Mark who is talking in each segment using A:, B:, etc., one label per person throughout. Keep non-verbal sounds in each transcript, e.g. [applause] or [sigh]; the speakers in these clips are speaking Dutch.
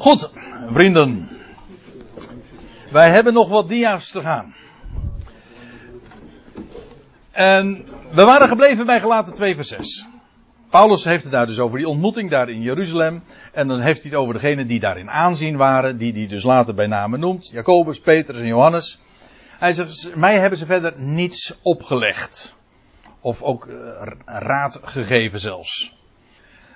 A: Goed, vrienden. Wij hebben nog wat dia's te gaan. En we waren gebleven bij gelaten 2 vers 6. Paulus heeft het daar dus over die ontmoeting daar in Jeruzalem. En dan heeft hij het over degenen die daarin aanzien waren. Die hij dus later bij name noemt. Jacobus, Petrus en Johannes. Hij zegt, mij hebben ze verder niets opgelegd. Of ook eh, raad gegeven zelfs.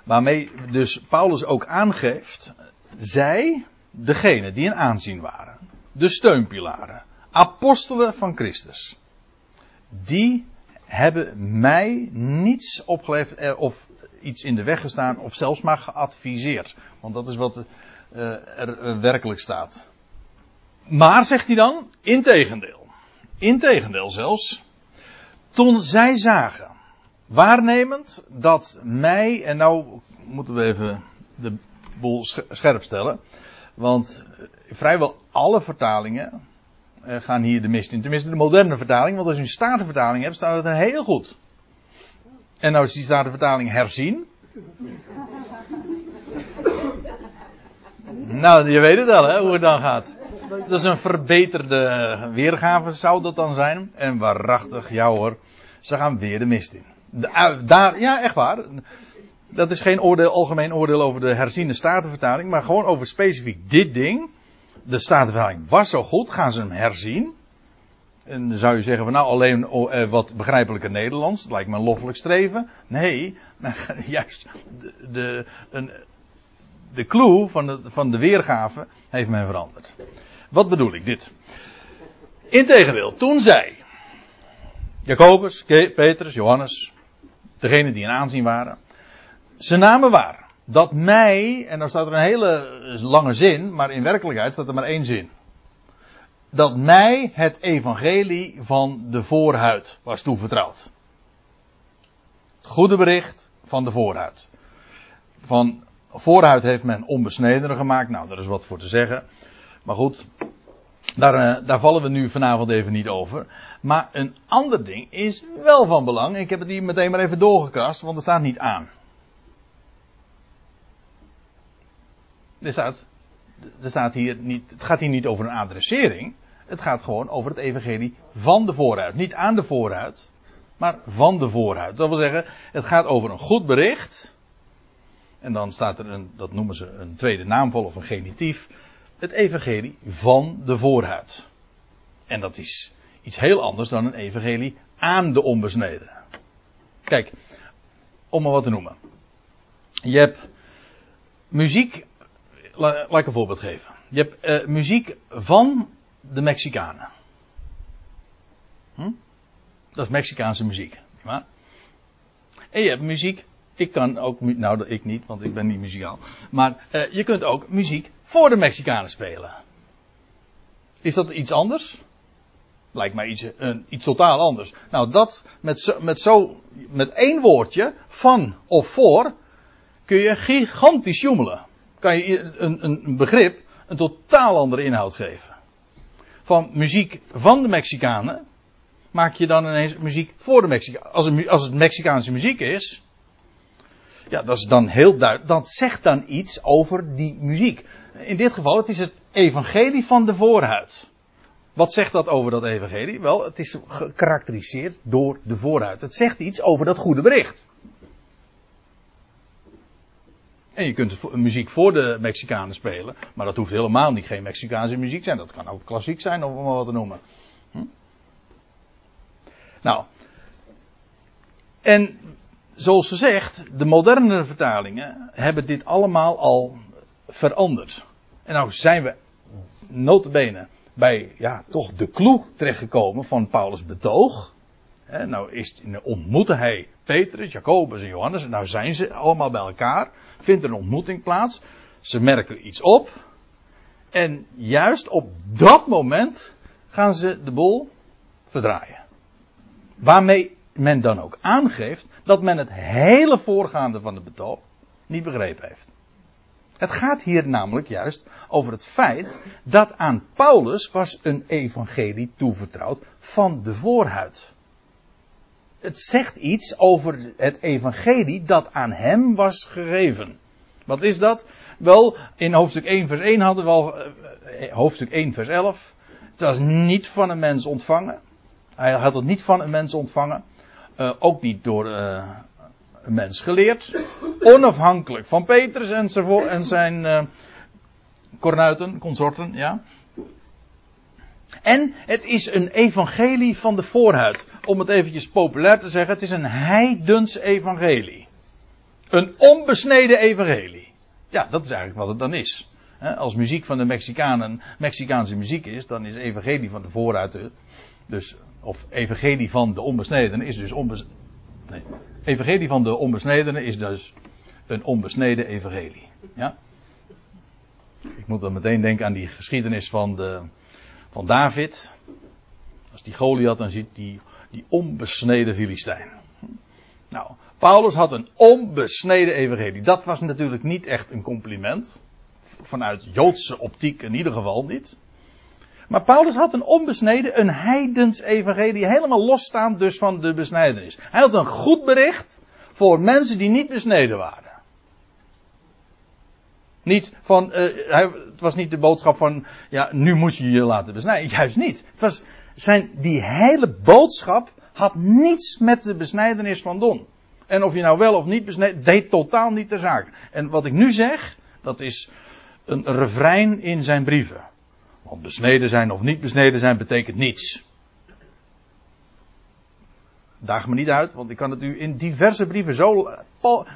A: Waarmee dus Paulus ook aangeeft. Zij, degene die in aanzien waren. De steunpilaren. Apostelen van Christus. Die hebben mij niets opgelegd eh, of iets in de weg gestaan of zelfs maar geadviseerd. Want dat is wat uh, er werkelijk staat. Maar, zegt hij dan, integendeel. Integendeel zelfs. Toen zij zagen, waarnemend, dat mij, en nou moeten we even de boel scherp stellen. Want vrijwel alle vertalingen uh, gaan hier de mist in. Tenminste de moderne vertaling, want als u een statenvertaling hebt, staat het heel goed. En als die statenvertaling herzien. [laughs] nou, je weet het wel, hè, hoe het dan gaat. Dat is een verbeterde weergave, zou dat dan zijn. En waarachtig, ja hoor, ze gaan weer de mist in. daar, ja, echt waar. Dat is geen oordeel, algemeen oordeel over de herziende statenvertaling, maar gewoon over specifiek dit ding de Statenvertaling was zo goed, gaan ze hem herzien. En dan zou je zeggen van nou alleen oh, eh, wat begrijpelijke Nederlands, dat lijkt me een loffelijk streven. Nee, [laughs] juist de, de, een, de clue van de, van de weergave heeft men veranderd. Wat bedoel ik dit? Integendeel, toen zij, Jacobus, Petrus, Johannes, degenen die in aanzien waren, ze namen waar dat mij, en dan staat er een hele lange zin, maar in werkelijkheid staat er maar één zin. Dat mij het evangelie van de voorhuid was toevertrouwd. Het goede bericht van de voorhuid. Van voorhuid heeft men onbesnedenen gemaakt. Nou, daar is wat voor te zeggen. Maar goed, daar, eh, daar vallen we nu vanavond even niet over. Maar een ander ding is wel van belang. Ik heb het hier meteen maar even doorgekrast, want er staat niet aan. Er staat, er staat hier niet, het gaat hier niet over een adressering. Het gaat gewoon over het evangelie van de vooruit. Niet aan de vooruit, maar van de vooruit. Dat wil zeggen, het gaat over een goed bericht. En dan staat er een, dat noemen ze een tweede naamvol of een genitief. Het evangelie van de voorhuid. En dat is iets heel anders dan een evangelie aan de onbesneden. Kijk, om maar wat te noemen. Je hebt muziek laat ik een voorbeeld geven. Je hebt uh, muziek van de Mexicanen. Hm? Dat is Mexicaanse muziek. Maar. En je hebt muziek. Ik kan ook, nou ik niet, want ik ben niet muzikaal. Maar uh, je kunt ook muziek voor de Mexicanen spelen. Is dat iets anders? Lijkt mij iets, een, iets totaal anders. Nou, dat met zo, met zo, met één woordje, van of voor, kun je gigantisch joemelen kan je een, een begrip een totaal andere inhoud geven. Van muziek van de Mexicanen maak je dan ineens muziek voor de Mexicanen. Als het, als het Mexicaanse muziek is, ja, dat is dan heel duidelijk. Dat zegt dan iets over die muziek. In dit geval, het is het evangelie van de voorhuid. Wat zegt dat over dat evangelie? Wel, het is gekarakteriseerd door de voorhuid. Het zegt iets over dat goede bericht. En je kunt muziek voor de Mexicanen spelen, maar dat hoeft helemaal niet geen Mexicaanse muziek zijn. Dat kan ook klassiek zijn, of wat te noemen. Hm? Nou, en zoals ze zegt, de moderne vertalingen hebben dit allemaal al veranderd. En nou zijn we notabene bij ja, toch de clue terechtgekomen van Paulus' betoog. Nou is, ontmoette hij Petrus, Jacobus en Johannes. Nou zijn ze allemaal bij elkaar. Vindt een ontmoeting plaats. Ze merken iets op. En juist op dat moment gaan ze de bol verdraaien. Waarmee men dan ook aangeeft dat men het hele voorgaande van de betoog niet begrepen heeft. Het gaat hier namelijk juist over het feit dat aan Paulus was een evangelie toevertrouwd van de voorhuid het zegt iets over het evangelie dat aan hem was gegeven. Wat is dat? Wel, in hoofdstuk 1 vers 1 hadden we al, eh, hoofdstuk 1 vers 11. Het was niet van een mens ontvangen. Hij had het niet van een mens ontvangen. Uh, ook niet door een mens geleerd. Onafhankelijk van Petrus en zijn, en zijn kornuiten, consorten, ja. En het is een evangelie van de voorhuid. Om het eventjes populair te zeggen, het is een heidens evangelie. Een onbesneden evangelie. Ja, dat is eigenlijk wat het dan is. Als muziek van de Mexicanen Mexicaanse muziek is, dan is evangelie van de voorhuid. Dus, of evangelie van de onbesnedenen is dus onbes, nee, evangelie van de onbesnedenen is dus een onbesneden evangelie. Ja? Ik moet dan meteen denken aan die geschiedenis van, de, van David. Als die Goliath dan ziet, die, die onbesneden Filistijn. Nou, Paulus had een onbesneden evangelie. Dat was natuurlijk niet echt een compliment. Vanuit Joodse optiek in ieder geval niet. Maar Paulus had een onbesneden, een heidens evangelie, helemaal losstaand dus van de besnijdenis. Hij had een goed bericht voor mensen die niet besneden waren. Niet van, hij, het was niet de boodschap van, ja, nu moet je je laten besnijden. Juist niet. Het was, zijn, die hele boodschap had niets met de besnijdenis van doen. En of je nou wel of niet besneden, deed totaal niet de zaak. En wat ik nu zeg, dat is een refrein in zijn brieven. Want besneden zijn of niet besneden zijn betekent niets. Daag me niet uit, want ik kan het u in diverse brieven zo,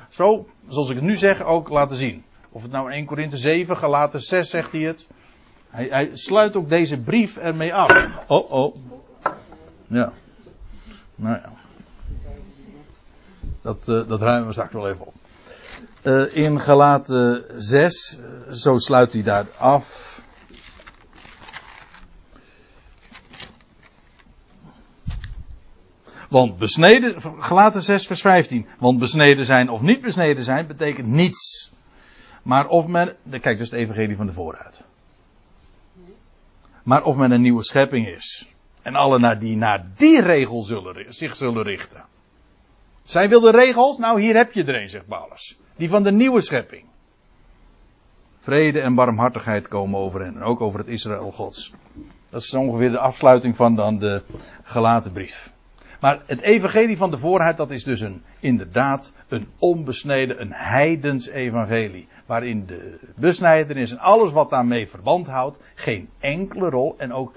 A: zo zoals ik het nu zeg, ook laten zien. Of het nou in 1 Korinthe 7, Galaten 6 zegt hij het. Hij, hij sluit ook deze brief ermee af. Oh, oh. Ja. Nou ja. Dat, uh, dat ruimen we straks wel even op. Uh, in Galaten 6, uh, zo sluit hij daar af. Want besneden, Galaten 6 vers 15. Want besneden zijn of niet besneden zijn betekent niets. Maar of men, kijk dus het evangelie van de vooruit. Maar of men een nieuwe schepping is. En alle naar die naar die regel zullen, zich zullen richten. Zij wilden regels, nou hier heb je er een, zegt Paulus. Die van de nieuwe schepping. Vrede en barmhartigheid komen over hen. En ook over het Israël Gods. Dat is ongeveer de afsluiting van dan de gelaten brief. Maar het evangelie van de voorheid, dat is dus een, inderdaad een onbesneden, een heidens evangelie. Waarin de besnijdenis en alles wat daarmee verband houdt, geen enkele rol en ook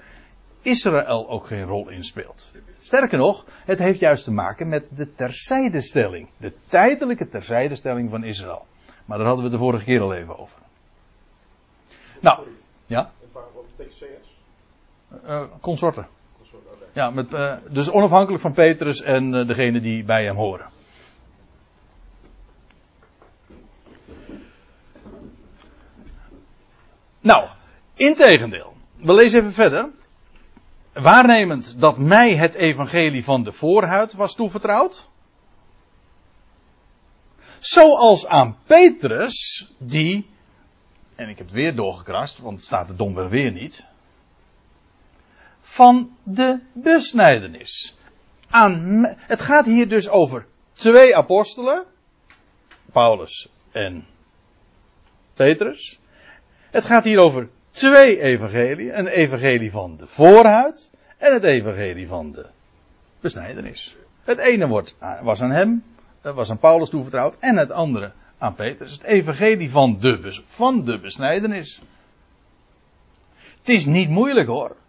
A: Israël ook geen rol in speelt. Sterker nog, het heeft juist te maken met de terzijdestelling. De tijdelijke terzijdestelling van Israël. Maar daar hadden we de vorige keer al even over. Nou, ja? Betekent CS? Uh, consorten. Ja, met, uh, dus onafhankelijk van Petrus en uh, degene die bij hem horen. Nou, integendeel. We lezen even verder. Waarnemend dat mij het evangelie van de voorhuid was toevertrouwd. Zoals aan Petrus, die, en ik heb het weer doorgekrast, want het staat er domweg weer niet van de besnijdenis. Aan, het gaat hier dus over twee apostelen, Paulus en Petrus. Het gaat hier over twee evangelieën, een evangelie van de voorhuid en het evangelie van de besnijdenis. Het ene wordt, was aan hem, was aan Paulus toevertrouwd en het andere aan Petrus. Het evangelie van de, van de besnijdenis. Het is niet moeilijk hoor.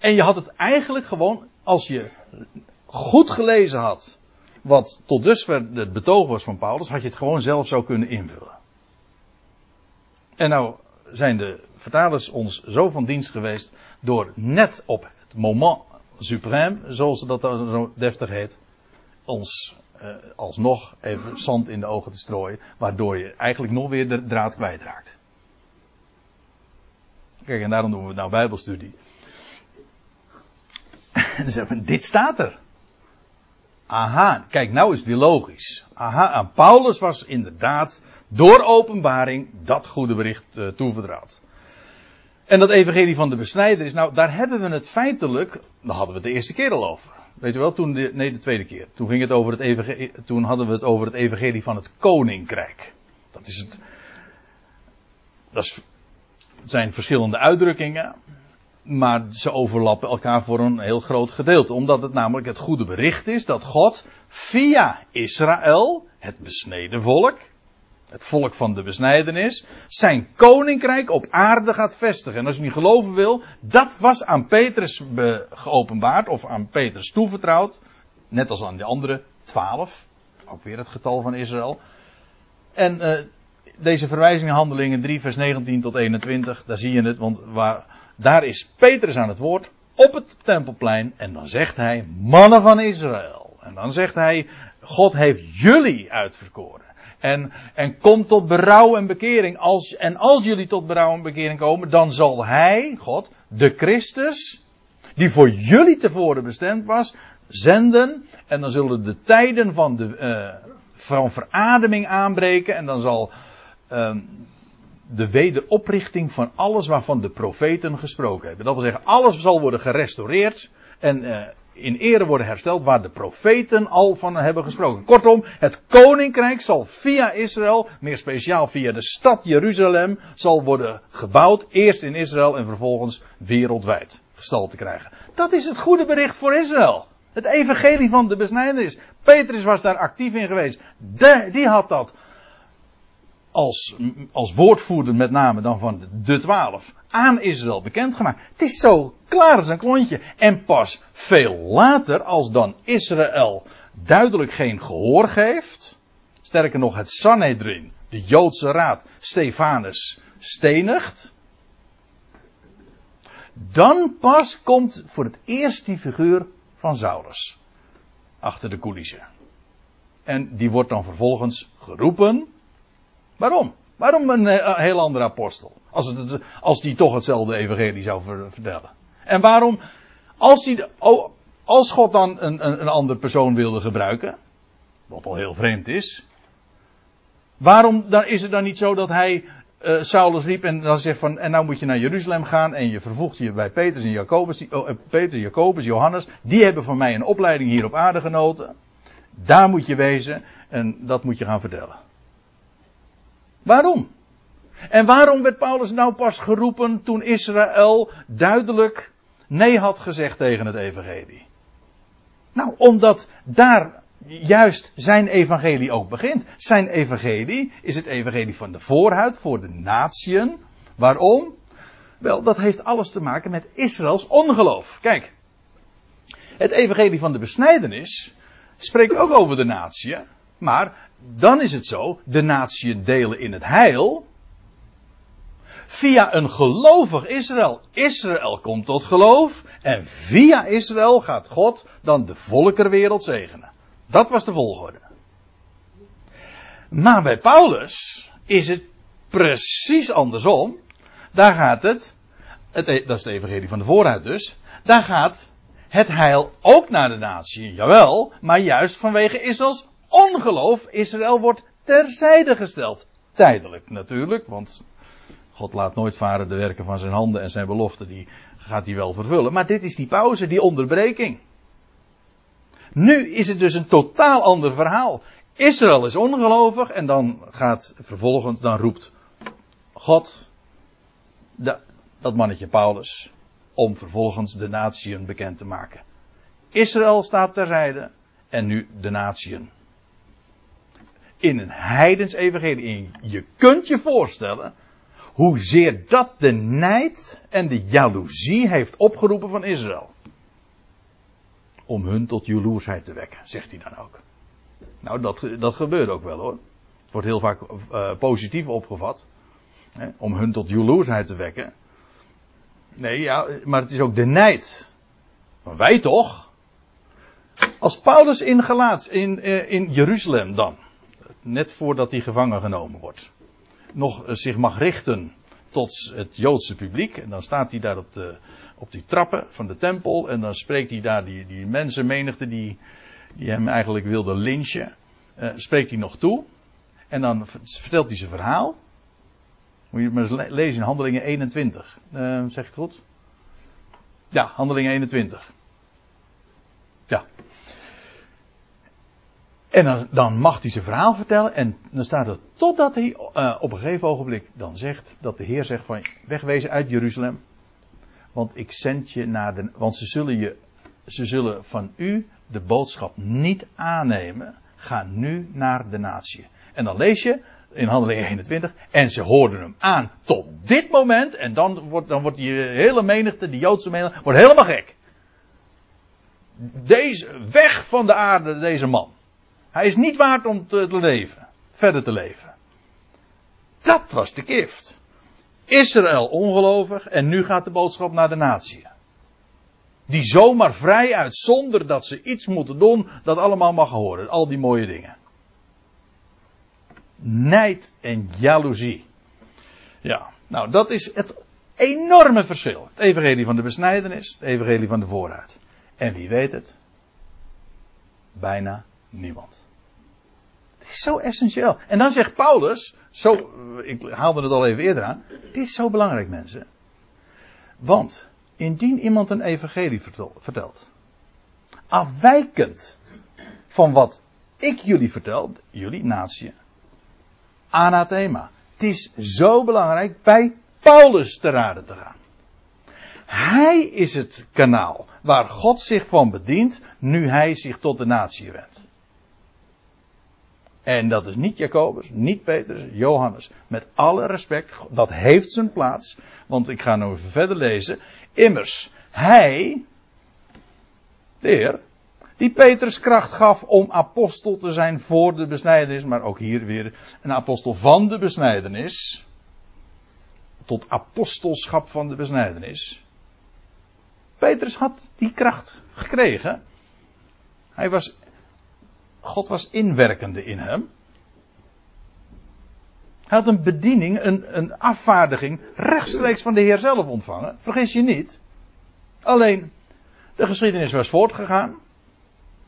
A: En je had het eigenlijk gewoon, als je goed gelezen had, wat tot dusver het betoog was van Paulus, had je het gewoon zelf zo kunnen invullen. En nou zijn de vertalers ons zo van dienst geweest door net op het moment suprême, zoals dat dan zo deftig heet, ons eh, alsnog even zand in de ogen te strooien, waardoor je eigenlijk nog weer de draad kwijtraakt. Kijk, en daarom doen we nou Bijbelstudie. En dan zeggen we, dit staat er. Aha, kijk, nou is weer logisch. Aha, aan Paulus was inderdaad door openbaring dat goede bericht uh, toevertrouwd. En dat evangelie van de besnijder is, nou, daar hebben we het feitelijk, daar hadden we het de eerste keer al over. Weet je wel, toen de, nee, de tweede keer. Toen ging het over het evangelie, toen hadden we het over het evangelie van het koninkrijk. Dat is het, dat het zijn verschillende uitdrukkingen. Maar ze overlappen elkaar voor een heel groot gedeelte. Omdat het namelijk het goede bericht is dat God via Israël, het besneden volk, het volk van de besnijdenis, zijn koninkrijk op aarde gaat vestigen. En als je niet geloven wil, dat was aan Petrus geopenbaard, of aan Petrus toevertrouwd. Net als aan de andere twaalf. Ook weer het getal van Israël. En uh, deze verwijzing handelingen 3 vers 19 tot 21, daar zie je het, want waar, daar is Petrus aan het woord op het tempelplein en dan zegt hij, mannen van Israël. En dan zegt hij, God heeft jullie uitverkoren. En, en kom tot berouw en bekering. Als, en als jullie tot berouw en bekering komen, dan zal Hij, God, de Christus, die voor jullie tevoren bestemd was, zenden. En dan zullen de tijden van, de, uh, van verademing aanbreken. En dan zal uh, de wederoprichting van alles waarvan de profeten gesproken hebben. Dat wil zeggen, alles zal worden gerestaureerd. En uh, in ere worden hersteld waar de profeten al van hebben gesproken. Kortom, het koninkrijk zal via Israël, meer speciaal via de stad Jeruzalem, zal worden gebouwd. Eerst in Israël en vervolgens wereldwijd gestalte krijgen. Dat is het goede bericht voor Israël. Het evangelie van de besnijdenis. Petrus was daar actief in geweest. De, die had dat als, als woordvoerder met name dan van de twaalf aan Israël bekendgemaakt. Het is zo klaar als een klontje. En pas veel later, als dan Israël duidelijk geen gehoor geeft, sterker nog het Sanhedrin, de Joodse raad, Stefanus stenigt, dan pas komt voor het eerst die figuur van Saulus achter de coulissen. En die wordt dan vervolgens geroepen. Waarom? Waarom een eh, heel andere apostel? Als, het, als die toch hetzelfde evangelie zou vertellen. En waarom, als, als God dan een, een, een andere persoon wilde gebruiken, wat al heel vreemd is, waarom dan is het dan niet zo dat hij uh, Saulus riep en dan zegt van, en nou moet je naar Jeruzalem gaan en je vervoegt je bij Petrus en Jacobus, die, oh, Peter, Jacobus, Johannes, die hebben van mij een opleiding hier op aarde genoten. Daar moet je wezen en dat moet je gaan vertellen. Waarom? En waarom werd Paulus nou pas geroepen toen Israël duidelijk nee had gezegd tegen het evangelie? Nou, omdat daar juist zijn evangelie ook begint. Zijn evangelie is het evangelie van de voorhuid voor de natieën. Waarom? Wel, dat heeft alles te maken met Israëls ongeloof. Kijk, het evangelie van de besnijdenis spreekt ook over de natie, maar dan is het zo, de natieën delen in het heil, via een gelovig Israël. Israël komt tot geloof en via Israël gaat God dan de volkerwereld zegenen. Dat was de volgorde. Maar bij Paulus is het precies andersom. Daar gaat het, het e- dat is de evangelie van de vooruit dus, daar gaat het heil ook naar de natie, jawel, maar juist vanwege Israëls ongeloof. Israël wordt terzijde gesteld. Tijdelijk natuurlijk, want God laat nooit varen de werken van zijn handen en zijn beloften, die gaat hij wel vervullen. Maar dit is die pauze, die onderbreking. Nu is het dus een totaal ander verhaal. Israël is ongelovig en dan gaat vervolgens, dan roept God dat mannetje Paulus om vervolgens de natieën bekend te maken. Israël staat terzijde en nu de natieën. In een heidens evangelie. Je kunt je voorstellen hoezeer dat de nijd en de jaloezie heeft opgeroepen van Israël. Om hun tot jaloersheid te wekken, zegt hij dan ook. Nou, dat, dat gebeurt ook wel hoor. Het wordt heel vaak uh, positief opgevat. Hè, om hun tot jaloersheid te wekken. Nee, ja, maar het is ook de nijd. Maar wij toch? Als Paulus in, Galaats, in, uh, in Jeruzalem dan, net voordat hij gevangen genomen wordt, nog eh, zich mag richten tot het Joodse publiek. En dan staat hij daar op, de, op die trappen van de tempel. En dan spreekt hij daar die, die mensenmenigte die, die hem eigenlijk wilde lynchen. Uh, spreekt hij nog toe. En dan vertelt hij zijn verhaal. Moet je het maar eens lezen in Handelingen 21. Uh, zeg ik het goed? Ja, Handelingen 21. Ja. En dan, dan mag hij zijn verhaal vertellen. En dan staat er totdat hij uh, op een gegeven ogenblik dan zegt dat de Heer zegt van wegwezen uit Jeruzalem. Want ik zend je naar de. Want ze zullen, je, ze zullen van u de boodschap niet aannemen. Ga nu naar de natie. En dan lees je in Handelingen 21. En ze hoorden hem aan tot dit moment. En dan wordt, dan wordt die hele menigte, die Joodse menigte, wordt helemaal gek. Deze, weg van de aarde, deze man. Hij is niet waard om te, leven. Verder te leven. Dat was de gift. Israël ongelovig en nu gaat de boodschap naar de natie. Die zomaar vrij uit zonder dat ze iets moeten doen, dat allemaal mag horen. Al die mooie dingen. Nijd en jaloezie. Ja, nou dat is het enorme verschil. Het evangelie van de besnijdenis, het evangelie van de vooruit. En wie weet het? Bijna niemand. Het is zo essentieel. En dan zegt Paulus, zo, ik haalde het al even eerder aan, dit is zo belangrijk mensen. Want, indien iemand een evangelie vertelt, afwijkend van wat ik jullie vertel, jullie natie, anathema. Het is zo belangrijk bij Paulus te raden te gaan. Hij is het kanaal waar God zich van bedient nu hij zich tot de natie wendt. En dat is niet Jacobus, niet Petrus, Johannes. Met alle respect, dat heeft zijn plaats. Want ik ga nog even verder lezen. Immers, hij, de Heer, die Petrus kracht gaf om apostel te zijn voor de besnijdenis, maar ook hier weer een apostel van de besnijdenis. Tot apostelschap van de besnijdenis. Petrus had die kracht gekregen. Hij was, God was inwerkende in hem. Hij had een bediening, een, een afvaardiging rechtstreeks van de Heer zelf ontvangen. Vergis je niet. Alleen, de geschiedenis was voortgegaan.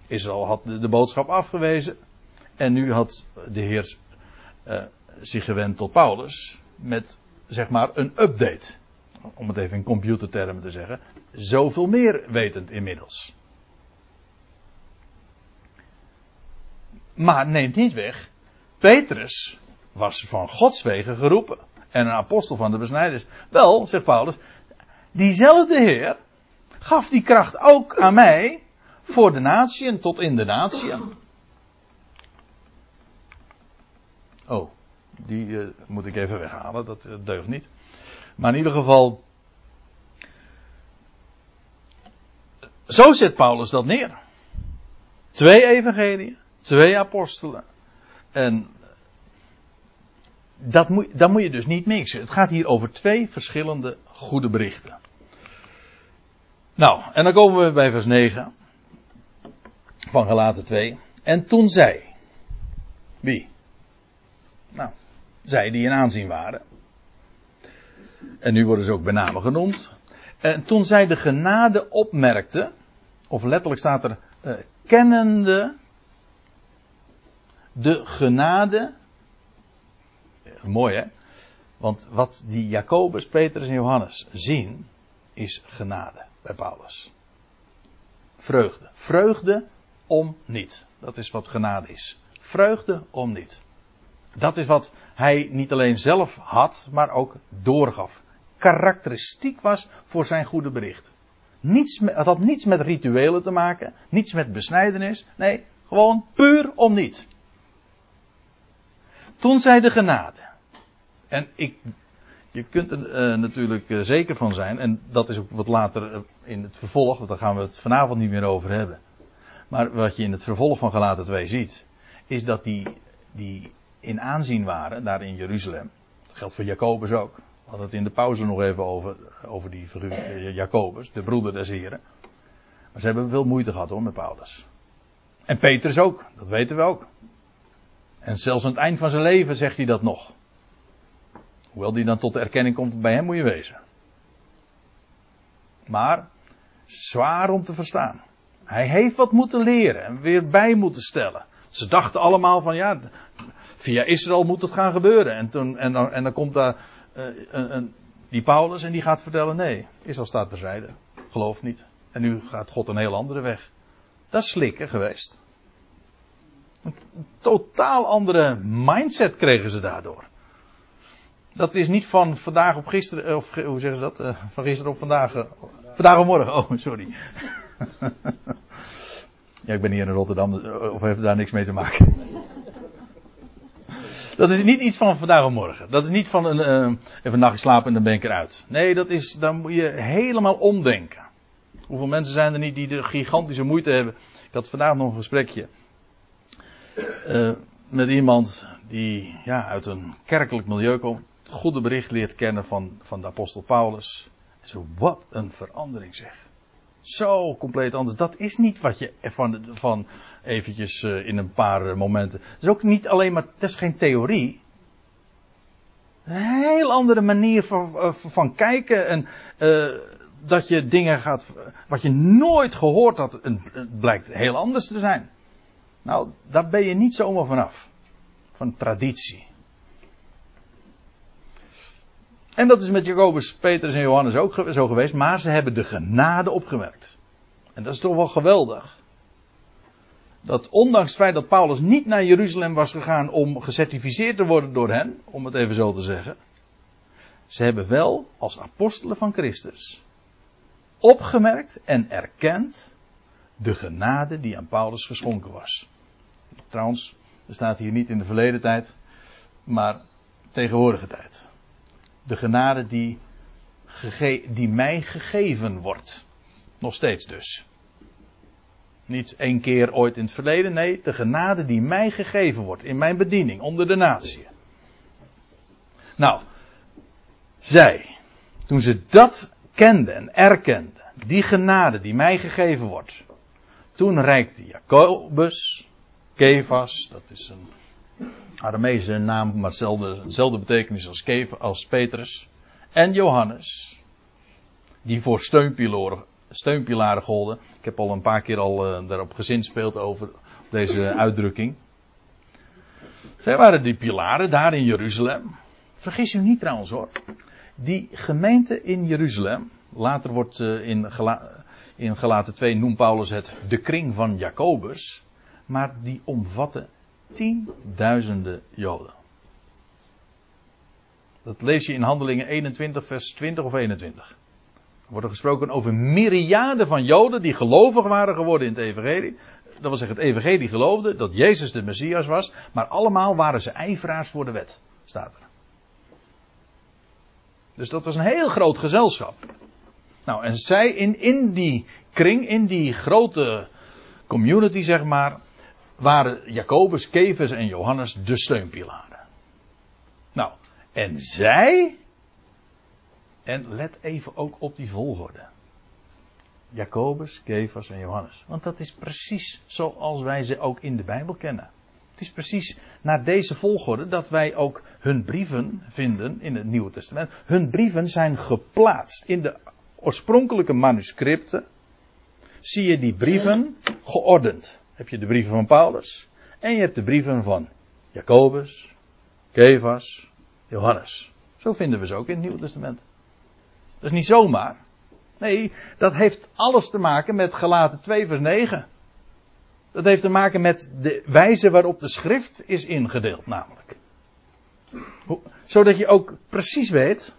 A: Israël had de, boodschap afgewezen. En nu had de Heer uh, zich gewend tot Paulus. Met, zeg maar, een update. Om het even in computertermen te zeggen zoveel meer wetend inmiddels. Maar neemt niet weg, Petrus was van Gods wegen geroepen. En een apostel van de besnijders. Wel, zegt Paulus, diezelfde Heer gaf die kracht ook aan mij voor de natie tot in de natie. Oh, die uh, moet ik even weghalen, dat uh, deugt niet. Maar in ieder geval, Zo zet Paulus dat neer. Twee evangeliën, twee apostelen. En dat moet, dat moet je dus niet mixen. Het gaat hier over twee verschillende goede berichten. Nou, en dan komen we bij vers 9 van Galaten 2. En toen zij, wie? Nou, zij die in aanzien waren. En nu worden ze ook bij name genoemd. En toen zij de genade opmerkte, of letterlijk staat er, uh, kennende de genade. mooi hè? Want wat die Jacobus, Petrus en Johannes zien, is genade bij Paulus. Vreugde. Vreugde om niet. Dat is wat genade is. Vreugde om niet. Dat is wat hij niet alleen zelf had, maar ook doorgaf karakteristiek was voor zijn goede bericht. Niets, het had niets met rituelen te maken, niets met besnijdenis, nee, gewoon puur om niet. Toen zij de genade. En ik, je kunt er uh, natuurlijk uh, zeker van zijn, en dat is ook wat later uh, in het vervolg, want daar gaan we het vanavond niet meer over hebben. Maar wat je in het vervolg van Galaten 2 ziet, is dat die, die in aanzien waren, daar in Jeruzalem. Dat geldt voor Jacobus ook hadden het in de pauze nog even over, over die figuur eh, Jacobus, de broeder des Heren. Maar ze hebben veel moeite gehad hoor met Paulus. En Petrus ook, dat weten we ook. En zelfs aan het eind van zijn leven zegt hij dat nog. Hoewel die dan tot de erkenning komt, bij hem moet je wezen. Maar, zwaar om te verstaan. Hij heeft wat moeten leren en weer bij moeten stellen. Ze dachten allemaal van ja, via Israël moet het gaan gebeuren. En, toen, en, dan, en dan komt daar een, een, die Paulus en die gaat vertellen: nee, Israël staat terzijde. Geloof niet. En nu gaat God een heel andere weg. Dat is slikken geweest. Een totaal andere mindset kregen ze daardoor. Dat is niet van vandaag op gisteren, eh, of hoe zeggen ze dat? Uh, van gisteren op vandaag. Uh, vandaag op morgen, oh sorry. [laughs] ja, ik ben hier in Rotterdam, of heeft daar niks mee te maken. [laughs] Dat is niet iets van vandaag op morgen. Dat is niet van een, even een nachtje slapen en dan ben ik eruit. Nee, dat is, dan moet je helemaal omdenken. Hoeveel mensen zijn er niet die de gigantische moeite hebben. Ik had vandaag nog een gesprekje. Uh, met iemand die ja, uit een kerkelijk milieu komt. Het goede bericht leert kennen van, van de apostel Paulus. En zo, wat een verandering zeg. Zo compleet anders. Dat is niet wat je van, van eventjes uh, in een paar uh, momenten. Het is ook niet alleen maar, dat is geen theorie. Een heel andere manier van, van kijken en dat je dingen gaat, wat je nooit gehoord had, het blijkt heel anders te zijn. Nou, daar ben je niet zomaar vanaf. Van traditie. En dat is met Jacobus, Petrus en Johannes ook zo geweest, maar ze hebben de genade opgemerkt. En dat is toch wel geweldig. Dat ondanks het feit dat Paulus niet naar Jeruzalem was gegaan om gecertificeerd te worden door hen, om het even zo te zeggen. Ze hebben wel als apostelen van Christus opgemerkt en erkend de genade die aan Paulus geschonken was. Trouwens, er staat hier niet in de verleden tijd, maar tegenwoordige tijd. De genade die, die mij gegeven wordt. Nog steeds dus. Niet één keer ooit in het verleden, nee, de genade die mij gegeven wordt in mijn bediening onder de natie. Nou, zij, toen ze dat kenden en erkenden, die genade die mij gegeven wordt, toen reikte Jacobus, Kefas, dat is een Aramese naam, maar dezelfde, dezelfde betekenis als, Kef, als Petrus, en Johannes, die voor steunpilaren, golden. Ik heb al een paar keer al uh, daarop gezinspeeld over deze uitdrukking. Zij waren die pilaren daar in Jeruzalem. Vergis u niet trouwens hoor. Die gemeente in Jeruzalem, later wordt uh, in, Gela in Galaten 2 noemt Paulus het de kring van Jacobus. Maar die omvatte tienduizenden Joden. Dat lees je in Handelingen 21, vers 20 of 21. Er wordt gesproken over myriaden van Joden die gelovig waren geworden in het Evangelie. Dat wil zeggen, het Evangelie geloofde dat Jezus de Messias was, maar allemaal waren ze ijveraars voor de wet, staat er. Dus dat was een heel groot gezelschap. Nou, en zij in, in die kring, in die grote community, zeg maar, waren Jacobus, Kefes en Johannes de steunpilaren. Nou, en zij, en let even ook op die volgorde. Jacobus, Kefas en Johannes. Want dat is precies zoals wij ze ook in de Bijbel kennen. Het is precies naar deze volgorde dat wij ook hun brieven vinden in het Nieuwe Testament. Hun brieven zijn geplaatst in de oorspronkelijke manuscripten. Zie je die brieven geordend heb je de brieven van Paulus. En je hebt de brieven van Jacobus, Kefas, Johannes. Zo vinden we ze ook in het Nieuwe Testament. Dat is niet zomaar. Nee, dat heeft alles te maken met Galaten 2 vers 9. Dat heeft te maken met de wijze waarop de schrift is ingedeeld namelijk. Zodat je ook precies weet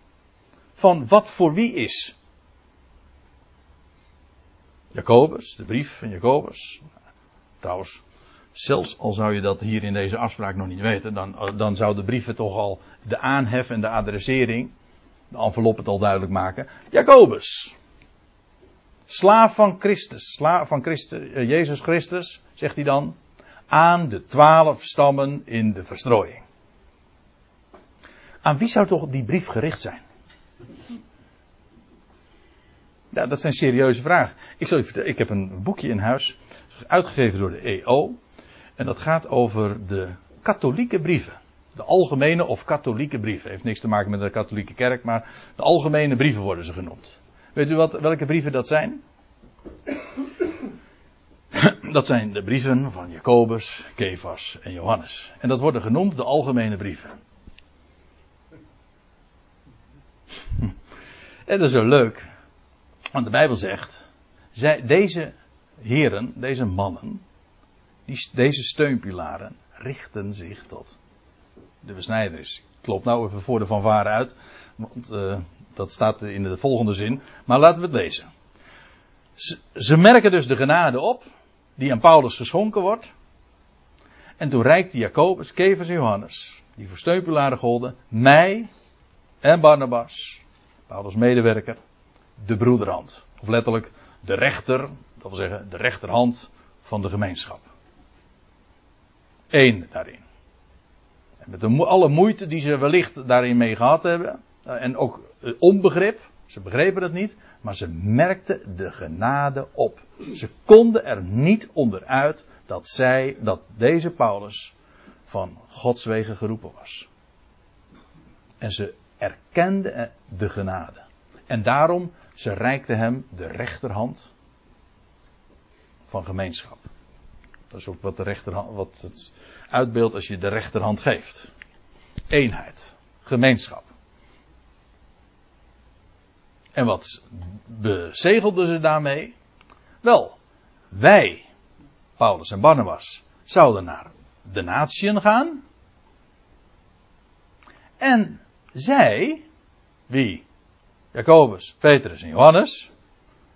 A: van wat voor wie is. Jacobus, de brief van Jacobus. Trouwens, zelfs al zou je dat hier in deze afspraak nog niet weten, dan, dan zou de brieven toch al de aanhef en de adressering, de envelop het al duidelijk maken. Jacobus. Slaaf van Christus, slaaf van Christus, eh, Jezus Christus, zegt hij dan, aan de twaalf stammen in de verstrooiing. Aan wie zou toch die brief gericht zijn? Ja, dat zijn serieuze vragen. Ik, zal je vertellen, ik heb een boekje in huis uitgegeven door de EO. En dat gaat over de katholieke brieven. De algemene of katholieke brieven. Heeft niks te maken met de katholieke kerk, maar de algemene brieven worden ze genoemd. Weet u wat, welke brieven dat zijn? Dat zijn de brieven van Jacobus, Kefas en Johannes. En dat worden genoemd de algemene brieven. En dat is zo leuk. Want de Bijbel zegt, deze heren, deze mannen, die, deze steunpilaren richten zich tot de besnijderis. Ik loop nou even voor de fanfare uit, want uh, dat staat in de volgende zin. Maar laten we het lezen. Ze, ze merken dus de genade op, die aan Paulus geschonken wordt. En toen reikte Jacobus, Kevers en Johannes, die voor steunpilaren golden, mij en Barnabas, Paulus medewerker, de broederhand. Of letterlijk de rechter, dat wil zeggen de rechterhand van de gemeenschap. Eén daarin. En met alle moeite die ze wellicht daarin mee gehad hebben, eh, en ook onbegrip, ze begrepen het niet, maar ze merkten de genade op. Ze konden er niet onderuit dat zij, dat deze Paulus van Gods wegen geroepen was. En ze erkenden de genade. En daarom, ze reikten hem de rechterhand van gemeenschap. Dat is ook wat, de rechterhand, wat het uitbeeldt als je de rechterhand geeft. Eenheid, gemeenschap. En wat bezegelden ze daarmee? Wel, wij, Paulus en Barnabas, zouden naar de natieën gaan. En zij, wie? Jacobus, Petrus en Johannes,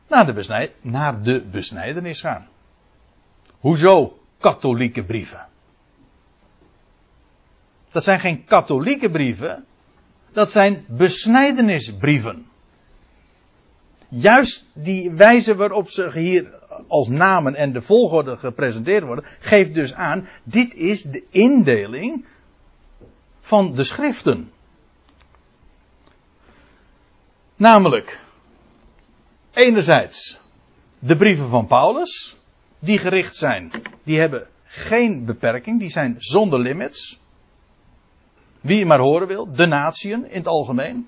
A: naar de, naar de besnijdenis gaan. Hoezo katholieke brieven? Dat zijn geen katholieke brieven, dat zijn besnijdenisbrieven. Juist die wijze waarop ze hier als namen en de volgorde gepresenteerd worden, geeft dus aan, dit is de indeling van de schriften. Namelijk, enerzijds de brieven van Paulus, die gericht zijn, die hebben geen beperking, die zijn zonder limits. Wie je maar horen wil, de natieën in het algemeen.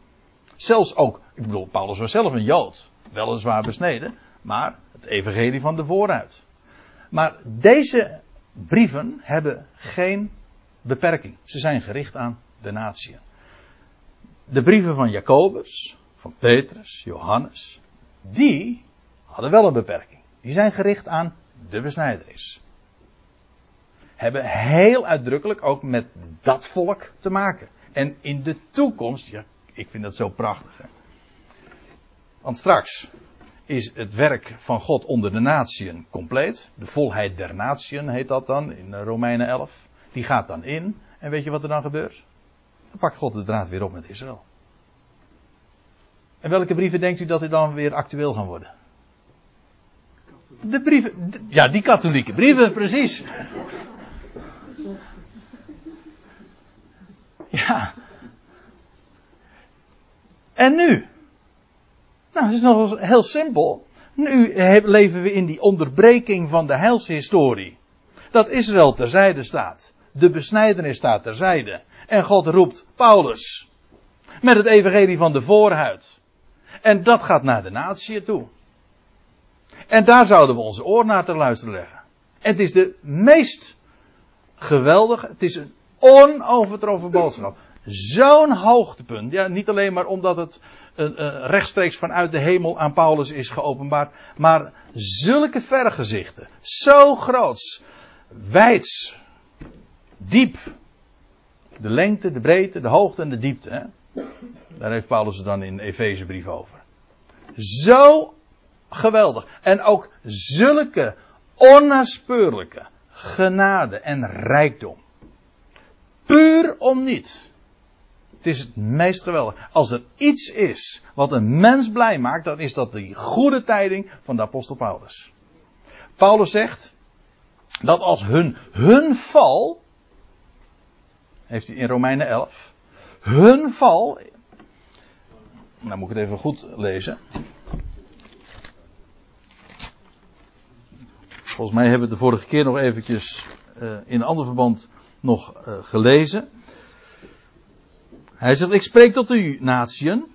A: Zelfs ook, ik bedoel, Paulus was zelf een Jood, weliswaar besneden, maar het evangelie van de vooruit. Maar deze brieven hebben geen beperking. Ze zijn gericht aan de natieën. De brieven van Jacobus, van Petrus, Johannes, die hadden wel een beperking. Die zijn gericht aan de besnijderis. Hebben heel uitdrukkelijk ook met dat volk te maken. En in de toekomst, ja, ik vind dat zo prachtig. Hè? Want straks is het werk van God onder de natieën compleet. De volheid der natieën heet dat dan in Romeinen 11. Die gaat dan in. En weet je wat er dan gebeurt? Dan pakt God de draad weer op met Israël. En welke brieven denkt u dat er dan weer actueel gaan worden? De brieven, ja, die katholieke brieven, precies. Ja. En nu? Nou, het is nog heel simpel. Nu leven we in die onderbreking van de heilshistorie. Dat Israël terzijde staat. De besnijdenis staat terzijde. En God roept Paulus. Met het evangelie van de voorhuid. En dat gaat naar de natie toe. En daar zouden we onze oor naar te luisteren leggen. En het is de meest geweldige, het is een onovertroffen boodschap. Zo'n hoogtepunt. Ja, niet alleen maar omdat het uh, rechtstreeks vanuit de hemel aan Paulus is geopenbaard. Maar zulke vergezichten. Zo groots. Wijds. Diep. De lengte, de breedte, de hoogte en de diepte. Hè? Daar heeft Paulus het dan in Efezebrief over. Zo geweldig. En ook zulke onnaspeurlijke genade en rijkdom. Puur om niet. Het is het meest geweldig. Als er iets is wat een mens blij maakt, dan is dat die goede tijding van de apostel Paulus. Paulus zegt dat als hun, hun val, heeft hij in Romeinen 11, hun val, nou moet ik het even goed lezen. Volgens mij hebben we het de vorige keer nog eventjes uh, in een ander verband nog uh, gelezen. Hij zegt, ik spreek tot u, natieën.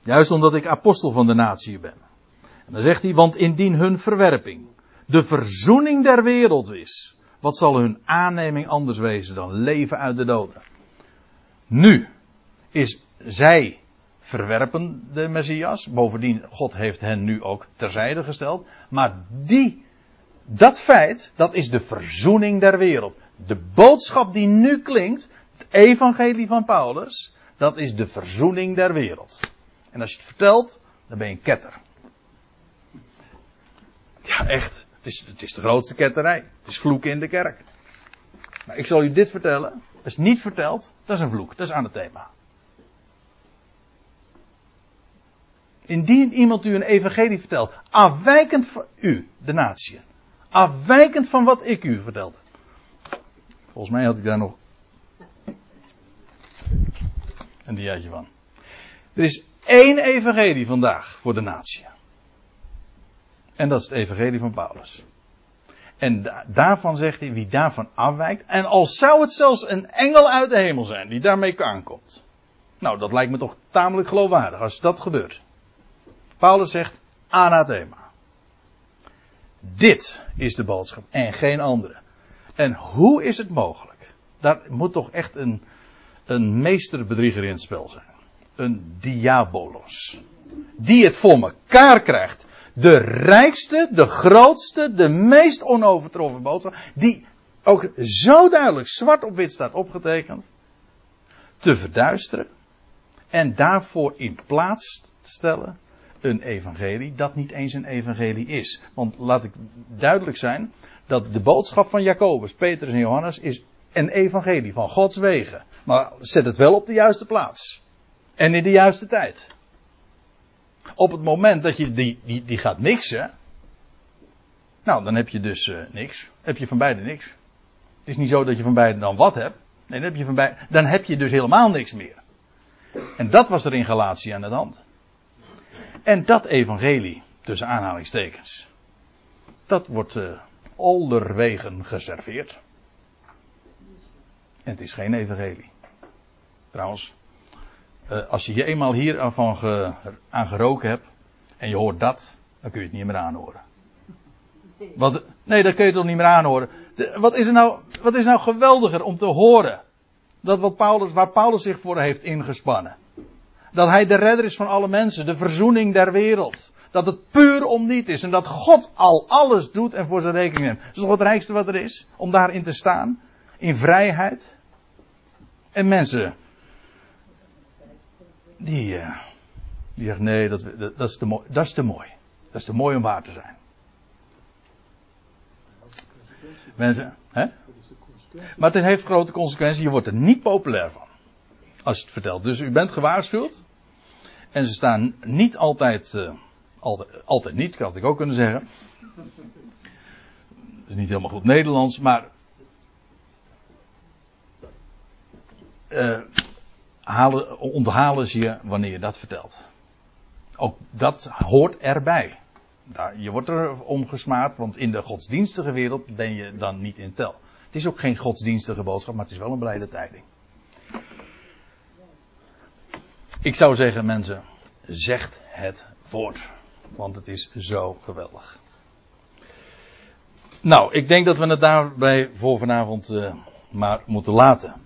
A: Juist omdat ik apostel van de natie ben. En dan zegt hij, want indien hun verwerping de verzoening der wereld is, wat zal hun aanneming anders wezen dan leven uit de doden? Nu is zij verwerpen de Messias. Bovendien, God heeft hen nu ook terzijde gesteld. Maar die dat feit, dat is de verzoening der wereld. De boodschap die nu klinkt, het evangelie van Paulus, dat is de verzoening der wereld. En als je het vertelt, dan ben je een ketter. Ja, echt. Het is, het is de grootste ketterij. Het is vloeken in de kerk. Maar ik zal u dit vertellen. Je het niet vertelt, dat is een vloek. Dat is aan het thema. Indien iemand u een evangelie vertelt, afwijkend van u, de natie, afwijkend van wat ik u vertelde. Volgens mij had ik daar nog een diaatje van. Er is één evangelie vandaag voor de natie. En dat is het evangelie van Paulus. En daarvan zegt hij, wie daarvan afwijkt, en al zou het zelfs een engel uit de hemel zijn die daarmee aankomt. Nou, dat lijkt me toch tamelijk geloofwaardig als dat gebeurt. Paulus zegt anathema. Dit is de boodschap en geen andere. En hoe is het mogelijk? Daar moet toch echt een, een meesterbedrieger in het spel zijn. Een diabolos. Die het voor elkaar krijgt. De rijkste, de grootste, de meest onovertroffen boodschap. Die ook zo duidelijk zwart op wit staat opgetekend. Te verduisteren. En daarvoor in plaats te stellen een evangelie dat niet eens een evangelie is. Want laat ik duidelijk zijn dat de boodschap van Jacobus, Petrus en Johannes is een evangelie van Gods wegen. Maar zet het wel op de juiste plaats. En in de juiste tijd. Op het moment dat je die, die, die gaat niksen. Nou, dan heb je dus uh, niks. Heb je van beide niks. Het is niet zo dat je van beide dan wat hebt. Nee, dan heb je, van beide, dan heb je dus helemaal niks meer. En dat was er in Galatie aan de hand. En dat evangelie, tussen aanhalingstekens, dat wordt onderwegen geserveerd. En het is geen evangelie. Trouwens, uh, als je je eenmaal hier aan, ge, aan geroken hebt en je hoort dat, dan kun je het niet meer aanhoren. Wat, nee, dat kun je toch niet meer aanhoren. Wat, is er nou, wat is nou geweldiger om te horen? Dat wat Paulus, waar Paulus zich voor heeft ingespannen. Dat hij de redder is van alle mensen, de verzoening der wereld. Dat het puur om niet is en dat God al alles doet en voor zijn rekening neemt. Dat is toch het rijkste wat er is? Om daarin te staan. In vrijheid. En mensen. Die, uh, die zeggen nee, dat, dat, is te mooi, dat is te mooi. Dat is te mooi om waar te zijn. Mensen, hè? Maar het heeft grote consequenties. Je wordt er niet populair van. Als je het vertelt. Dus u bent gewaarschuwd. En ze staan niet altijd, uh, altijd, niet, had ik ook kunnen zeggen. Niet helemaal goed Nederlands, maar. Uh, halen, onthalen ze je wanneer je dat vertelt. Ook dat hoort erbij. Je wordt er om gesmaad, want in de godsdienstige wereld ben je dan niet in tel. Het is ook geen godsdienstige boodschap, maar het is wel een blijde tijding. Ik zou zeggen, mensen, zegt het voort. Want het is zo geweldig. Nou, ik denk dat we het daarbij voor vanavond uh, maar moeten laten.